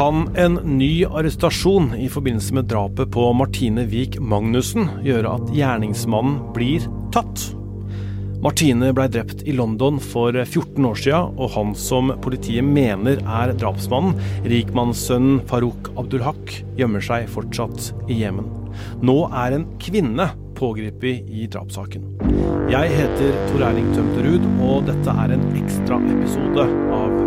Kan en ny arrestasjon i forbindelse med drapet på Martine Wiik Magnussen gjøre at gjerningsmannen blir tatt? Martine blei drept i London for 14 år siden, og han som politiet mener er drapsmannen, rikmannssønnen Farouk Abdulhaq, gjemmer seg fortsatt i Jemen. Nå er en kvinne pågrepet i drapssaken. Jeg heter Tor Erling Tømterud, og dette er en ekstraepisode av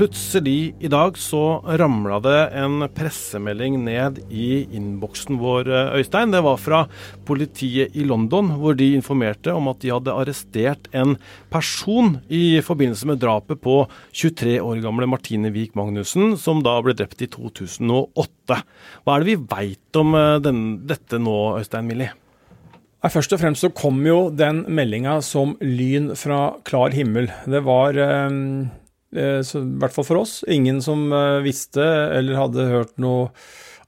plutselig i dag så ramla det en pressemelding ned i innboksen vår, Øystein. Det var fra politiet i London, hvor de informerte om at de hadde arrestert en person i forbindelse med drapet på 23 år gamle Martine Wiik Magnussen, som da ble drept i 2008. Hva er det vi veit om eh, den, dette nå, Øystein Millie? Først og fremst så kom jo den meldinga som lyn fra klar himmel. Det var eh, så, i hvert fall for oss, ingen som visste eller hadde hørt noe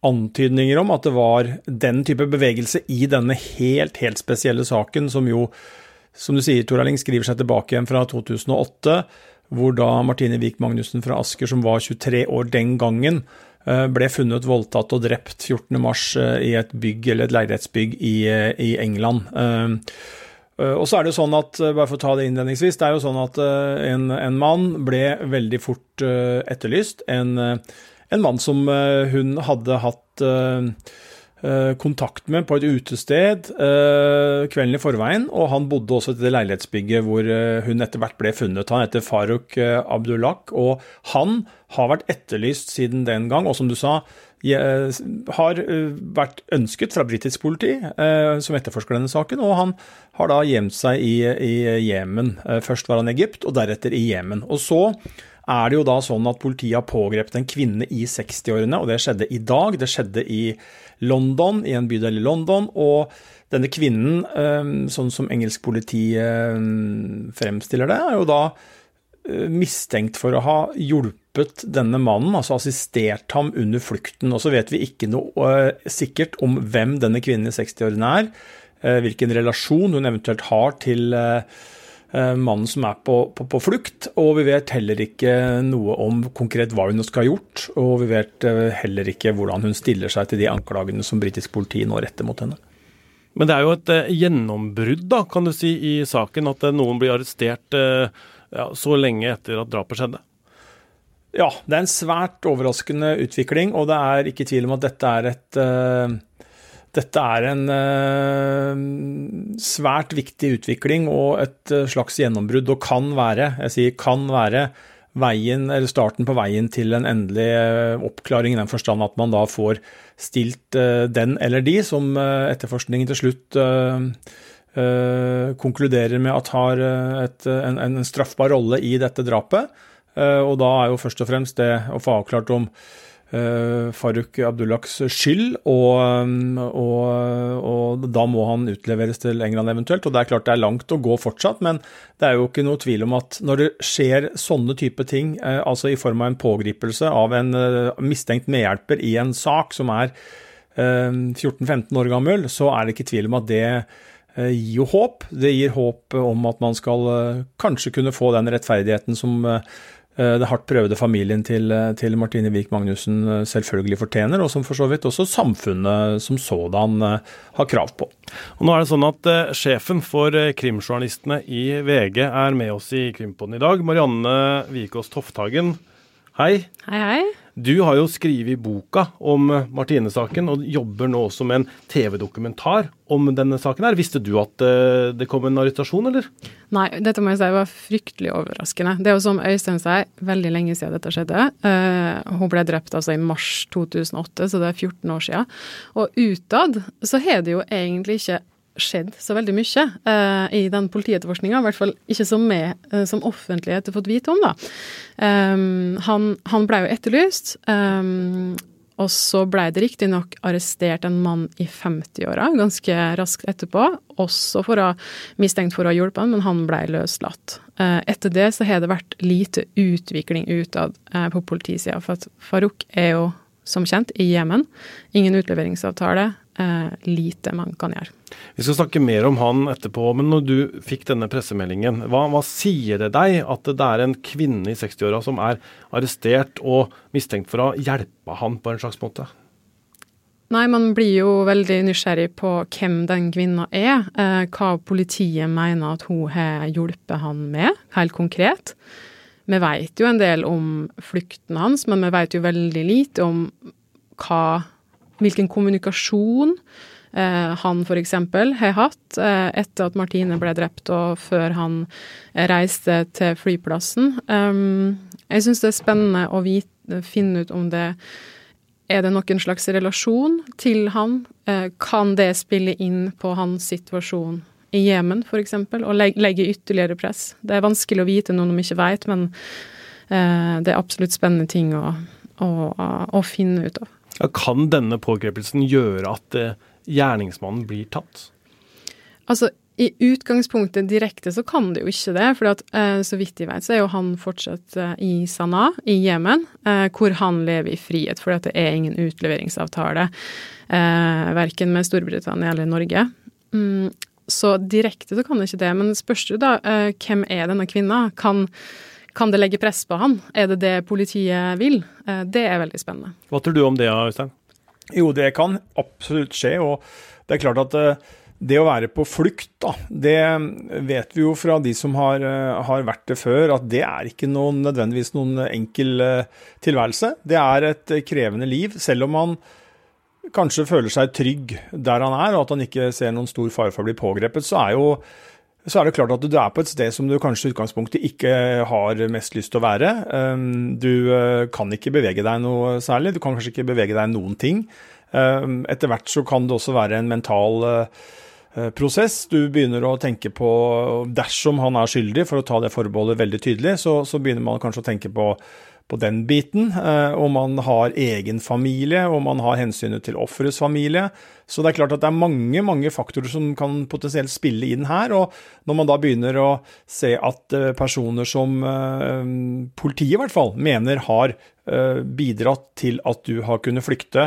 antydninger om at det var den type bevegelse i denne helt, helt spesielle saken, som jo, som du sier, Tor Erling, skriver seg tilbake igjen fra 2008, hvor da Martine Wiik Magnussen fra Asker, som var 23 år den gangen, ble funnet voldtatt og drept 14.3 i et bygg, eller et leilighetsbygg i, i England. Og så er det jo sånn at, bare for å ta det innledningsvis, det er jo sånn at en, en mann ble veldig fort etterlyst. En, en mann som hun hadde hatt kontakt med på et utested kvelden i forveien, og han bodde også i det leilighetsbygget hvor hun etter hvert ble funnet. Han heter Farouk Abdullah, og han har vært etterlyst siden den gang, og som du sa, har vært ønsket fra britisk politi, som etterforsker denne saken, og han har da gjemt seg i Jemen. Først var han i Egypt, og deretter i Jemen. Og så er det jo da sånn at politiet har pågrepet en kvinne i 60-årene, og det skjedde i dag. Det skjedde i London, i en bydel i London. og denne kvinnen, sånn som engelsk politi fremstiller det, er jo da mistenkt for å ha hjulpet denne mannen, altså assistert ham under flukten. Og så vet vi ikke noe sikkert om hvem denne kvinnen i 60-årene er, hvilken relasjon hun eventuelt har til mannen som er på, på, på, flukt, og vi vet heller ikke noe om konkret hva hun skal ha gjort, og vi vet heller ikke hvordan hun stiller seg til de anklagene som britisk politi nå retter mot henne. Men det er jo et gjennombrudd, da, kan du si, i saken, at noen blir arrestert ja, så lenge etter at drapet skjedde? Ja, det er en svært overraskende utvikling, og det er ikke tvil om at dette er et dette er en uh, svært viktig utvikling og et uh, slags gjennombrudd, og kan være, jeg sier kan være, veien, eller starten på veien til en endelig oppklaring, i den forstand at man da får stilt den eller de som etterforskningen til slutt konkluderer med at har et, en, en, straffbar rolle i dette drapet. og da er jo først og fremst det å få avklart om Uh, Farouk Abdullahs skyld, og, og, og, da må han utleveres til England eventuelt. Og det er klart det er langt å gå fortsatt, men det er jo ikke noe tvil om at når det skjer sånne type ting, uh, altså i form av en pågripelse av en uh, mistenkt medhjelper i en sak som er 14-15 år gammel, så er det ikke tvil om at det gir jo håp. Det gir håp om at man skal kanskje kunne få den rettferdigheten som det hardt prøvde familien til, til Martine Wiik Magnussen selvfølgelig fortjener, og som for så vidt også samfunnet som sådan har krav på. Og nå er det sånn at Sjefen for krimjournalistene i VG er med oss i Krimpodden i dag. Marianne Vikås Tofthagen, hei. Hei, hei. Du har jo skrevet boka om Martine-saken, og jobber nå også med en TV-dokumentar om denne saken. her. Visste du at det kom en arrestasjon, eller? Nei, dette må jeg si var fryktelig overraskende. Det er jo som Øystein sier, veldig lenge siden dette skjedde. Uh, hun ble drept altså i mars 2008, så det er 14 år siden. Og utad så har det jo egentlig ikke skjedd så veldig mye uh, i den politietterforskninga. I hvert fall ikke som vi uh, som offentlighet har fått vite om. da. Um, han, han ble jo etterlyst. Um, og så ble det riktignok arrestert en mann i 50-åra ganske raskt etterpå, også for å, mistenkt for å ha hjulpet han, men han ble løslatt. Eh, etter det så har det vært lite utvikling utad eh, på politisida, for at Farouk er jo som kjent i Jemen. Ingen utleveringsavtale. Eh, lite man kan gjøre. Vi skal snakke mer om han etterpå, men når du fikk denne pressemeldingen, hva, hva sier det deg at det er en kvinne i 60-åra som er arrestert og mistenkt for å ha hjelpa han på en slags måte? Nei, man blir jo veldig nysgjerrig på hvem den kvinna er. Eh, hva politiet mener at hun har hjulpet han med, helt konkret. Vi vet jo en del om flukten hans, men vi vet jo veldig lite om hva hvilken kommunikasjon eh, han f.eks. har hatt eh, etter at Martine ble drept og før han reiste til flyplassen. Um, jeg syns det er spennende å vite, finne ut om det er det noen slags relasjon til han? Eh, kan det spille inn på hans situasjon i Jemen f.eks., og legge ytterligere press? Det er vanskelig å vite noe de ikke vet, men det er absolutt spennende ting å, å, å finne ut av. Ja, kan denne pågrepelsen gjøre at eh, gjerningsmannen blir tatt? Altså, i utgangspunktet direkte så kan det jo ikke det. For eh, så vidt jeg vet, så er jo han fortsatt eh, i Sanaa i Jemen, eh, hvor han lever i frihet. For det er ingen utleveringsavtale eh, verken med Storbritannia eller Norge. Mm, så direkte så kan det ikke det. Men spørs du da eh, hvem er denne kvinna? Kan kan det legge press på han? Er det det politiet vil? Eh, det er veldig spennende. Hva tror du om det, Øystein? Jo, det kan absolutt skje. Og det er klart at eh, det å være på flukt, da, det vet vi jo fra de som har, har, vært det før, at det er ikke noen, nødvendigvis noen enkel tilværelse. Det er et krevende liv. Selv om man kanskje føler seg trygg der han er, og at han ikke ser noen stor fare for å bli pågrepet, så er jo så er det klart at du er på et sted som du kanskje i utgangspunktet ikke har mest lyst til å være. Um, du uh, kan ikke bevege deg noe særlig, du kan kanskje ikke bevege deg noen ting. Um, etter hvert så kan det også være en mental uh, prosess. Du begynner å tenke på Dersom han er skyldig, for å ta det forbeholdet veldig tydelig, så, så begynner man kanskje å tenke på på den biten. Og om man har egen familie, om man har hensynet til offerets familie. Så det er klart at det er mange mange faktorer som kan potensielt spille inn her. Og når man da begynner å se at eh, personer som eh, politiet i hvert fall mener har bidratt til at du har kunnet flykte,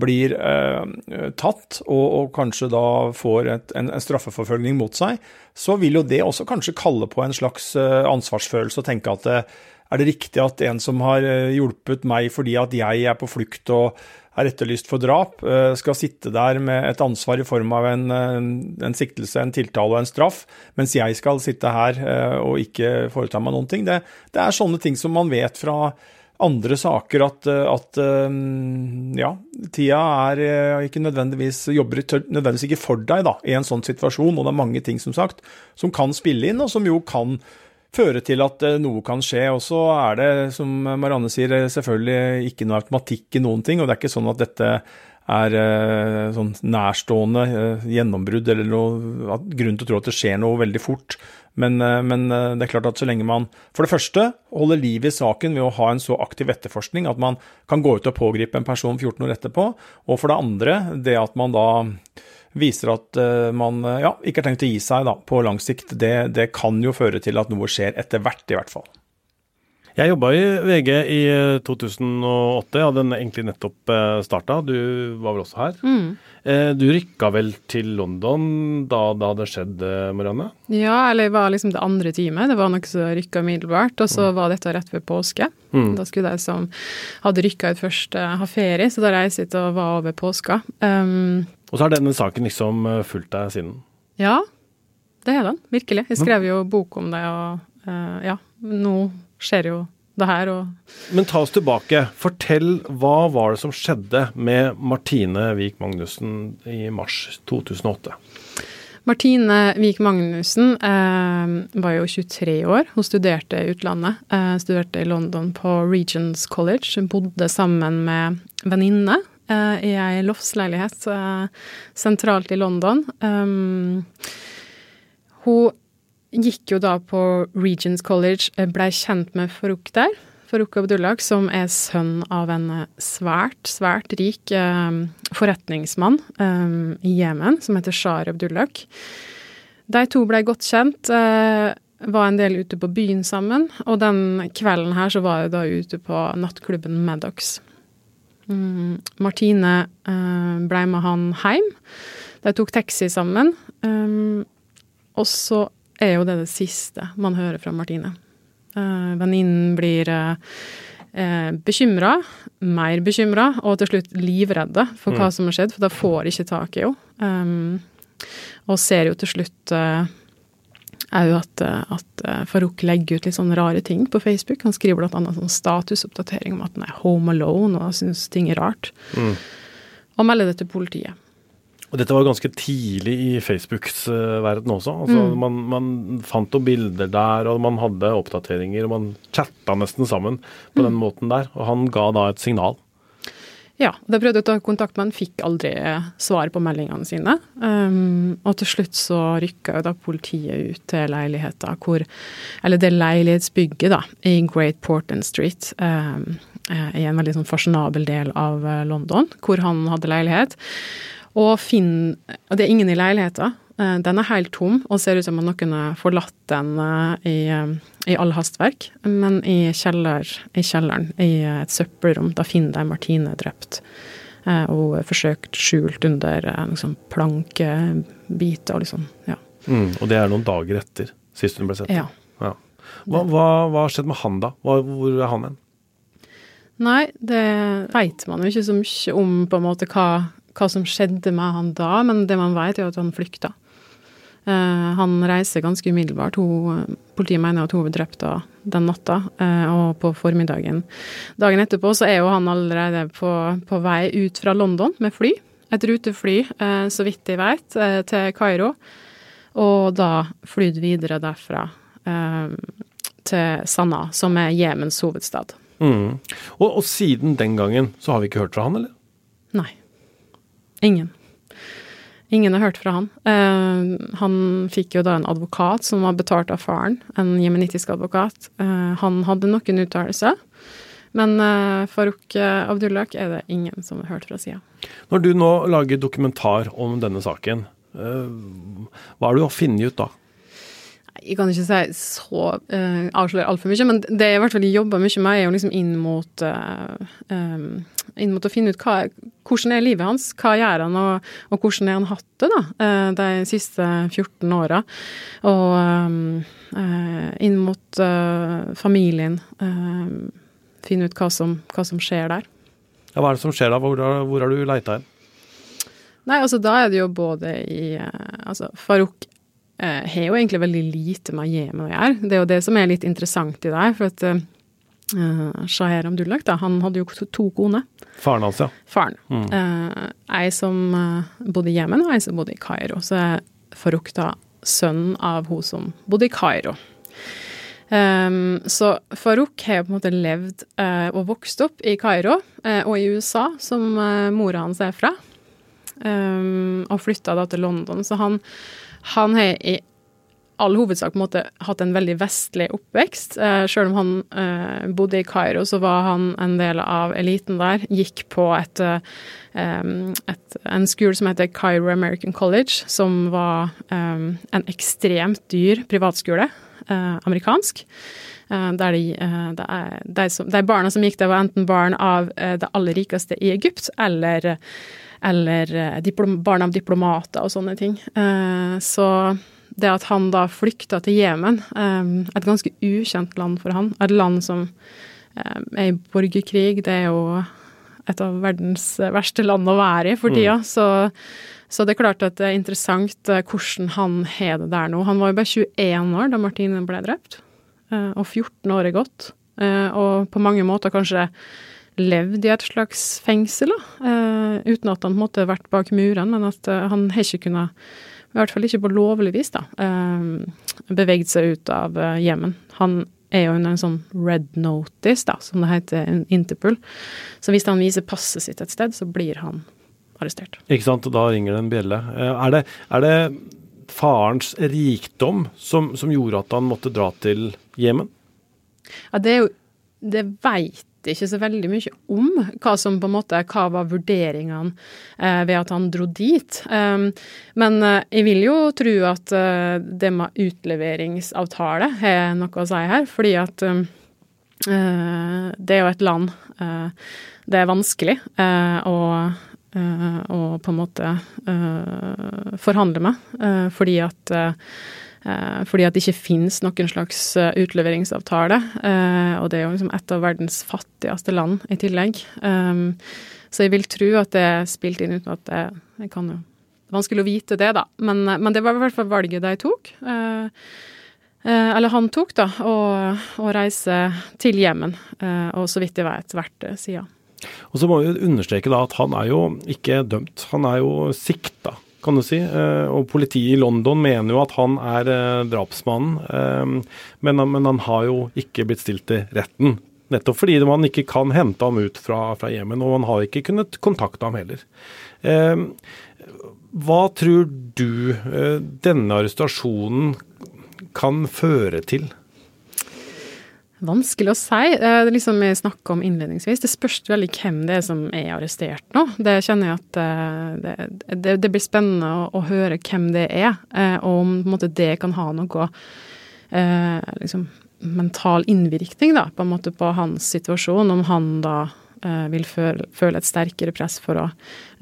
blir eh, tatt og, og, kanskje da får et, en, en, straffeforfølgning mot seg, så vil jo det også kanskje kalle på en slags eh, ansvarsfølelse og tenke at eh, er det riktig at en som har eh, hjulpet meg fordi at jeg er på flukt og er etterlyst for drap, eh, skal sitte der med et ansvar i form av en, en siktelse, en tiltale og en straff, mens jeg skal sitte her eh, og ikke foreta meg noen ting? Det, det er sånne ting som man vet fra andre saker at, at ja, tida er ikke nødvendigvis jobber nødvendigvis ikke for deg da, i en sånn situasjon, og det er mange ting som sagt som kan spille inn, og som jo kan føre til at eh, noe kan skje. Og så er det, som Marianne sier, eh, selvfølgelig ikke noe automatikk i noen ting. Og det er ikke sånn at dette er eh, sånn nærstående gjennombrudd eller noe grunn til å tro at det skjer noe veldig fort. Men, men, det er klart at så lenge man for det første holder liv i saken ved å ha en så aktiv etterforskning at man kan gå ut og pågripe en person 14 år etterpå, og for det andre det at man da viser at uh, man uh, ja, ikke har tenkt å gi seg da, på lang sikt, det, det, kan jo føre til at noe skjer etter hvert, i hvert fall. Jeg jobba i VG i 2008, jeg hadde egentlig nettopp uh, starta. Du var vel også her. Mm. Du rykka vel til London da det hadde skjedd, Marianne? Ja, eller det var liksom det andre teamet. Det var noe som rykka umiddelbart. Og så mm. var dette rett ved påske. Mm. Da skulle de som hadde rykka ut først, ha ferie, så da reiste jeg og var over påska. Um, og så har denne saken liksom eh, fulgt deg siden? Ja, det har den. Virkelig. Jeg skrev jo bok om det, og uh, ja, nå skjer jo det her og Men ta oss tilbake. Fortell hva var det som skjedde med Martine Wiik Magnussen i mars 2008? Martine Wiik Magnussen eh, var jo 23 år. Hun studerte i utlandet. Eh, studerte i London på Regents College. Hun bodde sammen med venninne Eh, i ei loftsleilighet eh, sentralt i London. Um, hun gikk jo da på Regents College, blei kjent med Farouk der. Farouk Abdullah, som er sønn av en svært, svært rik eh, forretningsmann eh, i Jemen, som heter Shar Abdullah. De to ble godt kjent, eh, var en del ute på byen sammen, og den kvelden her så var jeg da ute på nattklubben Maddox. Mm, Martine eh, ble med han hjem. De tok taxi sammen. Og så er jo det det siste man hører fra Martine. Uh, Venninnen blir uh, uh, bekymra, mer bekymra, og til slutt livredde for mm. hva som har skjedd, for da får ikke tak i henne. Og ser jo til slutt er jo at, at Farouk legger ut litt sånne rare ting på Facebook. Han skriver bl.a. sånn statusoppdatering om at han er home alone og syns ting er rart. Mm. Og melder det til politiet. Og dette var ganske tidlig i Facebooks uh, verden også. Altså, mm. man, man, fant noen bilder der, og man hadde oppdateringer, og man chatta nesten sammen på mm. den måten der. Og han ga da et signal. Ja, de prøvde å ta kontakt, men fikk aldri eh, svar på meldingene sine. Um, og til slutt så rykka jo da politiet ut til leiligheta hvor Eller det leilighetsbygget, da, i Great Portland Street. Um, I en veldig sånn fasjonabel del av London, hvor han hadde leilighet. Og finn Og det er ingen i leiligheta. Eh, den er helt tom og ser ut som om noen har forlatt den eh, i, eh, i all hastverk. Men i, kjeller, i, kjelleren, i et søppelrom, da finner de Martine drept. Og forsøkt skjult under liksom, plankebiter og liksom, ja. Mm, og det er noen dager etter sist hun ble sett? Ja. ja. Hva, hva, hva har skjedd med han da? Hva, hvor er han hen? Nei, det veit man jo ikke så mye om, på en måte, hva hva som skjedde med han da, men det man vet, er at han flykta. Uh, han reiser ganske umiddelbart. Hun, politiet mener at hun ble drept den natta, uh, og på formiddagen. Dagen etterpå så er jo han allerede på, på vei ut fra London med fly. Et rutefly, så vidt jeg vet, til Kairo. Og da flydd videre derfra til Sanna, som er Jemens hovedstad. Mm. Og, og siden den gangen så har vi ikke hørt fra han, eller? Nei. Ingen. Ingen har hørt fra han. Uh, han fikk jo da en advokat som var betalt av faren, en jemenittisk advokat. Uh, han hadde noen uttalelser, men uh, Farouk Abdullah er det ingen som har hørt fra sida. Når du nå lager dokumentar om denne saken, hva har du funnet ut da? Jeg kan ikke si så uh, avsløre altfor mye, men det jeg i hvert fall jobber mye med, er jo liksom inn mot uh, um, inn mot å finne ut hva, hvordan er livet hans, hva gjør han, og, og hvordan har han hatt det da, uh, de siste 14 åra. Og um, inn mot familien, finne ut hva som, hva som, skjer der. Ja, Hva er det som skjer da? Hvor, hvor har du leita hen? Nei, altså Da er det jo både i Altså, Farouk eh, har jo egentlig veldig lite med Jemen å gjøre. Det er jo det som er litt interessant i det. For at eh, Shaher Amdullah, da, han hadde jo to koner. Faren hans, ja. Faren. Mm. Eh, ei som eh, bodde i Jemen, og ei som bodde i Kairo. Så er forrukta sønnen av hun som bodde i Kairo. Um, så Farouk har på en måte levd uh, og vokst opp i Kairo uh, og i USA, som uh, mora hans er fra, um, og flytta da til London. Så han han har i all hovedsak på en måte hatt en veldig vestlig oppvekst. Eh, selv om han eh, bodde i Kairo, så var han en del av eliten der. Gikk på et, eh, et, en skole som heter Cairo American College, som var eh, en ekstremt dyr privatskole, eh, amerikansk. Eh, der de, de, de, som, de, barna som gikk der, var enten barn av det aller rikeste i Egypt, eller eh, diplom, barn av diplomater og sånne ting. Eh, så det at han da flykta til Jemen, eh, et ganske ukjent land for han, et land som er i borgerkrig, det er jo et av verdens verste land å være i for tida. Mm. Så, så, det er klart at det er interessant hvordan han har det der nå. Han var jo bare 21 år da Martine ble drept, og 14 år er gått. Og på mange måter kanskje levd i et slags fengsel, da. Uh, uten at han en måte vært bak murene, men at uh, han har ikke kunnet, i hvert fall ikke på lovlig vis, da, uh, beveget seg ut av Jemen. Han er jo under en sånn red notice, da, som det heter, Interpol. Så hvis han viser passet sitt et sted, så blir han arrestert. Ikke sant, da ringer det en bjelle. Er det, er det farens rikdom som, som, gjorde at han måtte dra til Jemen? Ja, det er jo det veit ikke så veldig mye om hva som på en måte, hva var vurderingene eh, ved at han dro dit. Um, men eh, jeg vil jo tro at eh, det med utleveringsavtale har noe å si her, fordi at um, eh, det er jo et land Det er vanskelig å og på en måte forhandle med, fordi at fordi at det ikke finnes noen slags eh, utleveringsavtale. Eh, og det er jo liksom et av verdens fattigste land i tillegg. så jeg vil tro at det er spilt inn uten at det jeg kan jo Vanskelig å vite det, da. Men, men, det var i hvert fall valget de tok. eller han tok, da, å reise til Jemen. og så vidt jeg vet hvert siden. Og så må vi understreke da at han er jo ikke dømt. Han er jo sikta kan du si. Eh, og politiet i London mener jo at han er eh, drapsmannen, eh, men, men han har jo ikke blitt stilt til retten. Nettopp fordi man ikke kan hente ham ut fra, fra Jemen, og man har ikke kunnet kontakte ham heller. Hva tror du denne arrestasjonen kan føre til? Vanskelig å si. Det er liksom vi snakka om innledningsvis. Det spørs veldig hvem det er som er arrestert nå. Det kjenner jeg at eh, det, det, det blir spennende å, å, høre hvem det er, eh, og om måte, det kan ha noe eh, liksom, mental innvirkning da, på, måte, på hans situasjon. Om han da eh, vil føle, føle, et sterkere press for å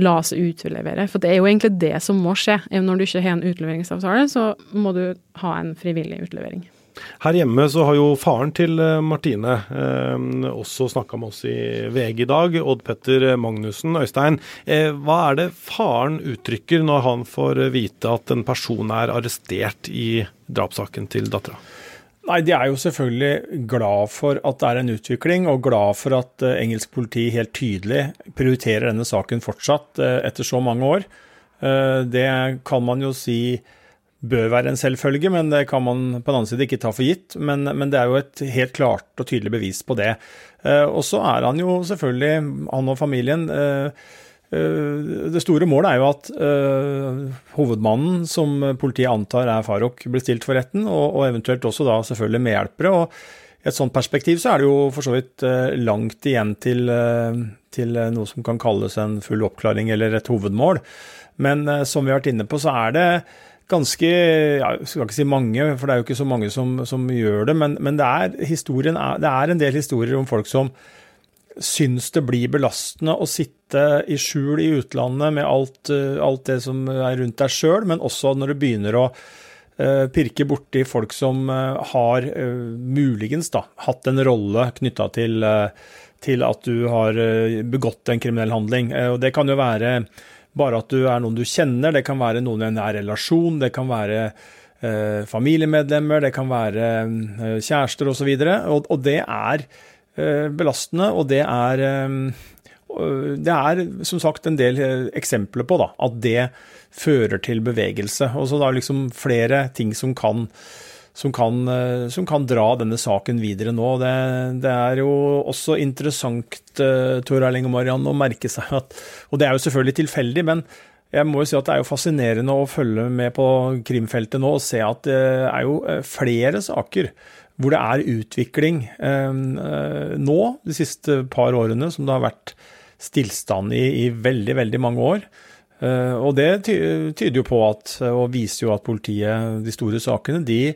la seg utlevere. For det er jo egentlig det som må skje. Når du ikke har en utleveringsavtale, så må du ha en frivillig utlevering. Her hjemme så har jo faren til eh, Martine eh, også snakka med oss i VG i dag, Odd Petter Magnussen. Øystein, eh, hva er det faren uttrykker når han får vite at en person er arrestert i drapssaken til dattera? Nei, De er jo selvfølgelig glad for at det er en utvikling, og glad for at eh, engelsk politi helt tydelig prioriterer denne saken fortsatt eh, etter så mange år. Det kan man jo si bør være en selvfølge, men det kan man på den annen side ikke ta for gitt. Men, men det er jo et helt klart og tydelig bevis på det. Eh, og så er han jo selvfølgelig, han og familien eh, eh, det store målet er jo at hovedmannen, som politiet antar er Farouk, blir stilt for retten, og, og eventuelt også da selvfølgelig medhjelpere. og i et sånt perspektiv så er det jo for så vidt langt igjen til, til noe som kan kalles en full oppklaring eller et hovedmål. Men som vi har vært inne på, så er det ganske Jeg skal ikke si mange, for det er jo ikke så mange som, som gjør det, men, men det, er, er, det, er, en del historier om folk som syns det blir belastende å sitte i skjul i utlandet med alt, alt det som er rundt deg sjøl, men også når du begynner å uh, pirke borti folk som uh, har muligens da, hatt en rolle knytta til, til, at du har begått en kriminell handling. og Det kan jo være bare at du er noen du kjenner, det kan være noen i en nær relasjon, det kan være eh, familiemedlemmer, det kan være eh, kjærester osv. Og, og, og det er eh, belastende, og det er eh, det er som sagt en del eh, eksempler på da, at det fører til bevegelse. Og så det er liksom flere ting som kan som kan, eh, som kan, dra denne saken videre nå. Det, det er jo også interessant, uh, Tor Erling og Mariann, å merke seg at Og det er jo selvfølgelig tilfeldig, men jeg må jo si at det er jo fascinerende å følge med på krimfeltet nå og se at det er jo eh, flere saker hvor det er utvikling nå, de siste par årene, som det har vært stillstand i i veldig, veldig mange år. Og det tyder jo på at, og viser jo at politiet, de store sakene, de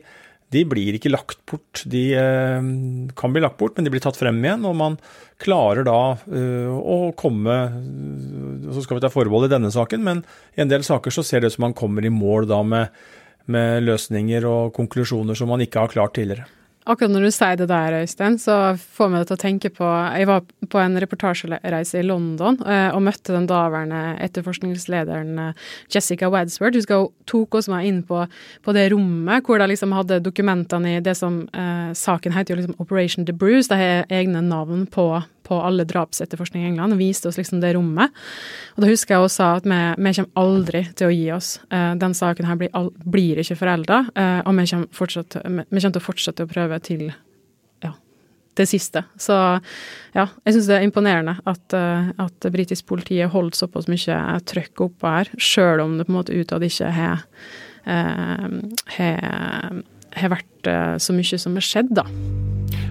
de blir ikke lagt bort. De eh, kan bli lagt bort, men de blir tatt frem igjen. Og man klarer da eh, å komme Så skal vi ta forbehold i denne saken, men i en del saker så ser det ut som man kommer i mål da med, med løsninger og konklusjoner som man ikke har klart tidligere. Akkurat når du sier det der, Øystein, så får meg det til å tenke på Jeg var på en reportasjereise i London eh, og møtte den daværende etterforskningslederen eh, Jessica Wadsworth. Hun tok oss med inn på, på, det rommet hvor de liksom hadde dokumentene i det som eh, Saken heter jo liksom Operation The Bruce. De har egne navn på på alle drapsetterforskning i England og viste oss liksom det rommet. Og da husker jeg også at vi, vi kommer aldri til å gi oss. Uh, den saken her blir, all, blir ikke forelda, eh, og vi kommer, fortsatt, vi, kommer, til å fortsette å prøve til ja, det siste. Så ja, jeg syns det er imponerende at, uh, at britisk politi har holdt såpass mye trøkk oppå her, sjøl om det på en måte utad ikke har har vært så mye som har skjedd, da.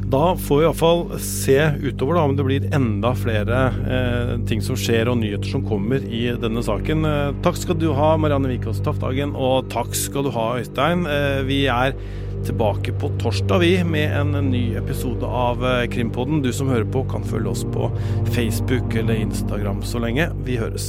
Da får vi iallfall se utover da, om det blir enda flere eh, ting som skjer og nyheter som kommer i denne saken. Eh, takk skal du ha, Marianne Wikås Taftagen, og takk skal du ha, Øystein. Eh, vi er tilbake på torsdag, vi, med en ny episode av eh, Krimpodden. Du som hører på, kan følge oss på Facebook eller Instagram så lenge. Vi høres.